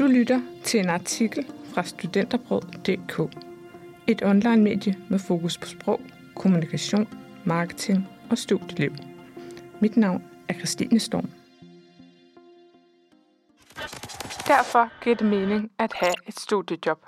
Du lytter til en artikel fra studenterbrød.dk. Et online-medie med fokus på sprog, kommunikation, marketing og studieliv. Mit navn er Christine Storm. Derfor giver det mening at have et studiejob.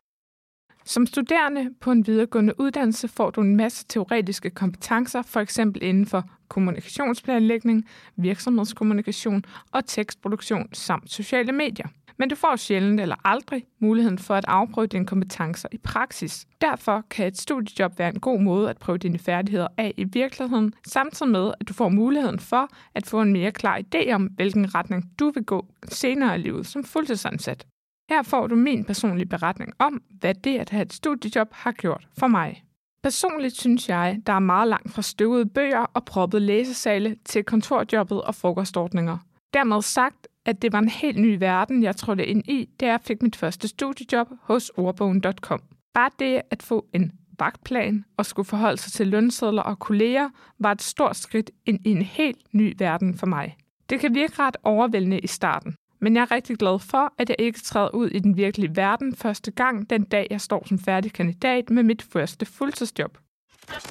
Som studerende på en videregående uddannelse får du en masse teoretiske kompetencer, for eksempel inden for kommunikationsplanlægning, virksomhedskommunikation og tekstproduktion samt sociale medier. Men du får sjældent eller aldrig muligheden for at afprøve dine kompetencer i praksis. Derfor kan et studiejob være en god måde at prøve dine færdigheder af i virkeligheden, samtidig med at du får muligheden for at få en mere klar idé om, hvilken retning du vil gå senere i livet som fuldtidsansat. Her får du min personlige beretning om, hvad det at have et studiejob har gjort for mig. Personligt synes jeg, der er meget langt fra støvede bøger og proppede læsesale til kontorjobbet og frokostordninger. Dermed sagt, at det var en helt ny verden, jeg trådte ind i, da jeg fik mit første studiejob hos ordbogen.com. Bare det at få en vagtplan og skulle forholde sig til lønsedler og kolleger, var et stort skridt ind i en helt ny verden for mig. Det kan virke ret overvældende i starten, men jeg er rigtig glad for, at jeg ikke træder ud i den virkelige verden første gang den dag, jeg står som færdig kandidat med mit første fuldtidsjob.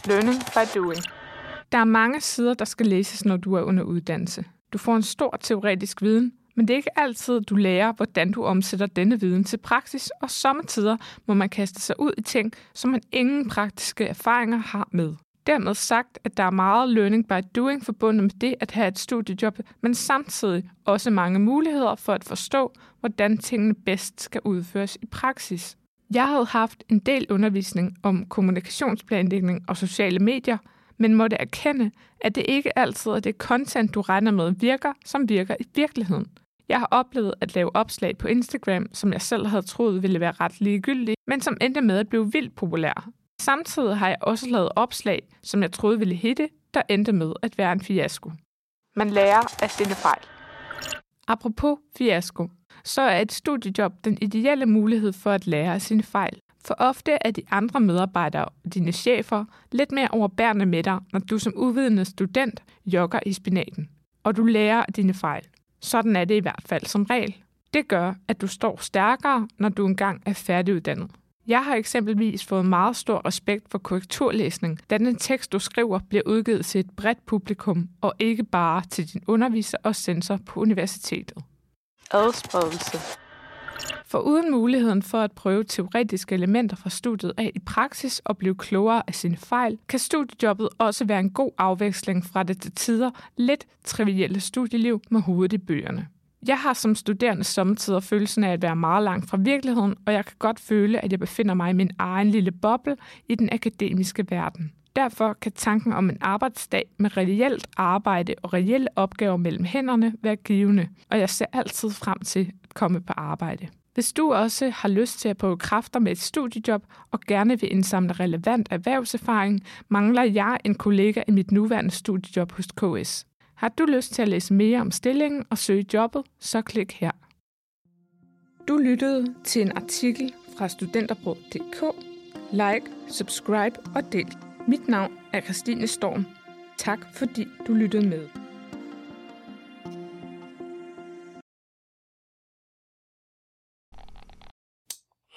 Learning by doing. Der er mange sider, der skal læses, når du er under uddannelse. Du får en stor teoretisk viden, men det er ikke altid, du lærer, hvordan du omsætter denne viden til praksis, og sommetider må man kaste sig ud i ting, som man ingen praktiske erfaringer har med. Dermed sagt, at der er meget learning by doing forbundet med det at have et studiejob, men samtidig også mange muligheder for at forstå, hvordan tingene bedst skal udføres i praksis. Jeg havde haft en del undervisning om kommunikationsplanlægning og sociale medier, men måtte erkende, at det ikke altid er det content, du regner med virker, som virker i virkeligheden. Jeg har oplevet at lave opslag på Instagram, som jeg selv havde troet ville være ret ligegyldige, men som endte med at blive vildt populære. Samtidig har jeg også lavet opslag, som jeg troede ville hitte, der endte med at være en fiasko. Man lærer af sine fejl. Apropos fiasko, så er et studiejob den ideelle mulighed for at lære af sine fejl. For ofte er de andre medarbejdere og dine chefer lidt mere overbærende med dig, når du som uvidende student jogger i spinaten. Og du lærer af dine fejl. Sådan er det i hvert fald som regel. Det gør, at du står stærkere, når du engang er færdiguddannet. Jeg har eksempelvis fået meget stor respekt for korrekturlæsning, da den tekst, du skriver, bliver udgivet til et bredt publikum, og ikke bare til din underviser og censor på universitetet. Adspredelse for uden muligheden for at prøve teoretiske elementer fra studiet af i praksis og blive klogere af sine fejl, kan studiejobbet også være en god afveksling fra det til tider lidt trivielle studieliv med hovedet i bøgerne. Jeg har som studerende samtidig følelsen af at være meget langt fra virkeligheden, og jeg kan godt føle, at jeg befinder mig i min egen lille boble i den akademiske verden. Derfor kan tanken om en arbejdsdag med reelt arbejde og reelle opgaver mellem hænderne være givende, og jeg ser altid frem til komme på arbejde. Hvis du også har lyst til at prøve kræfter med et studiejob og gerne vil indsamle relevant erhvervserfaring, mangler jeg en kollega i mit nuværende studiejob hos KS. Har du lyst til at læse mere om stillingen og søge jobbet, så klik her. Du lyttede til en artikel fra studenterbrød.dk. Like, subscribe og del. Mit navn er Christine Storm. Tak fordi du lyttede med.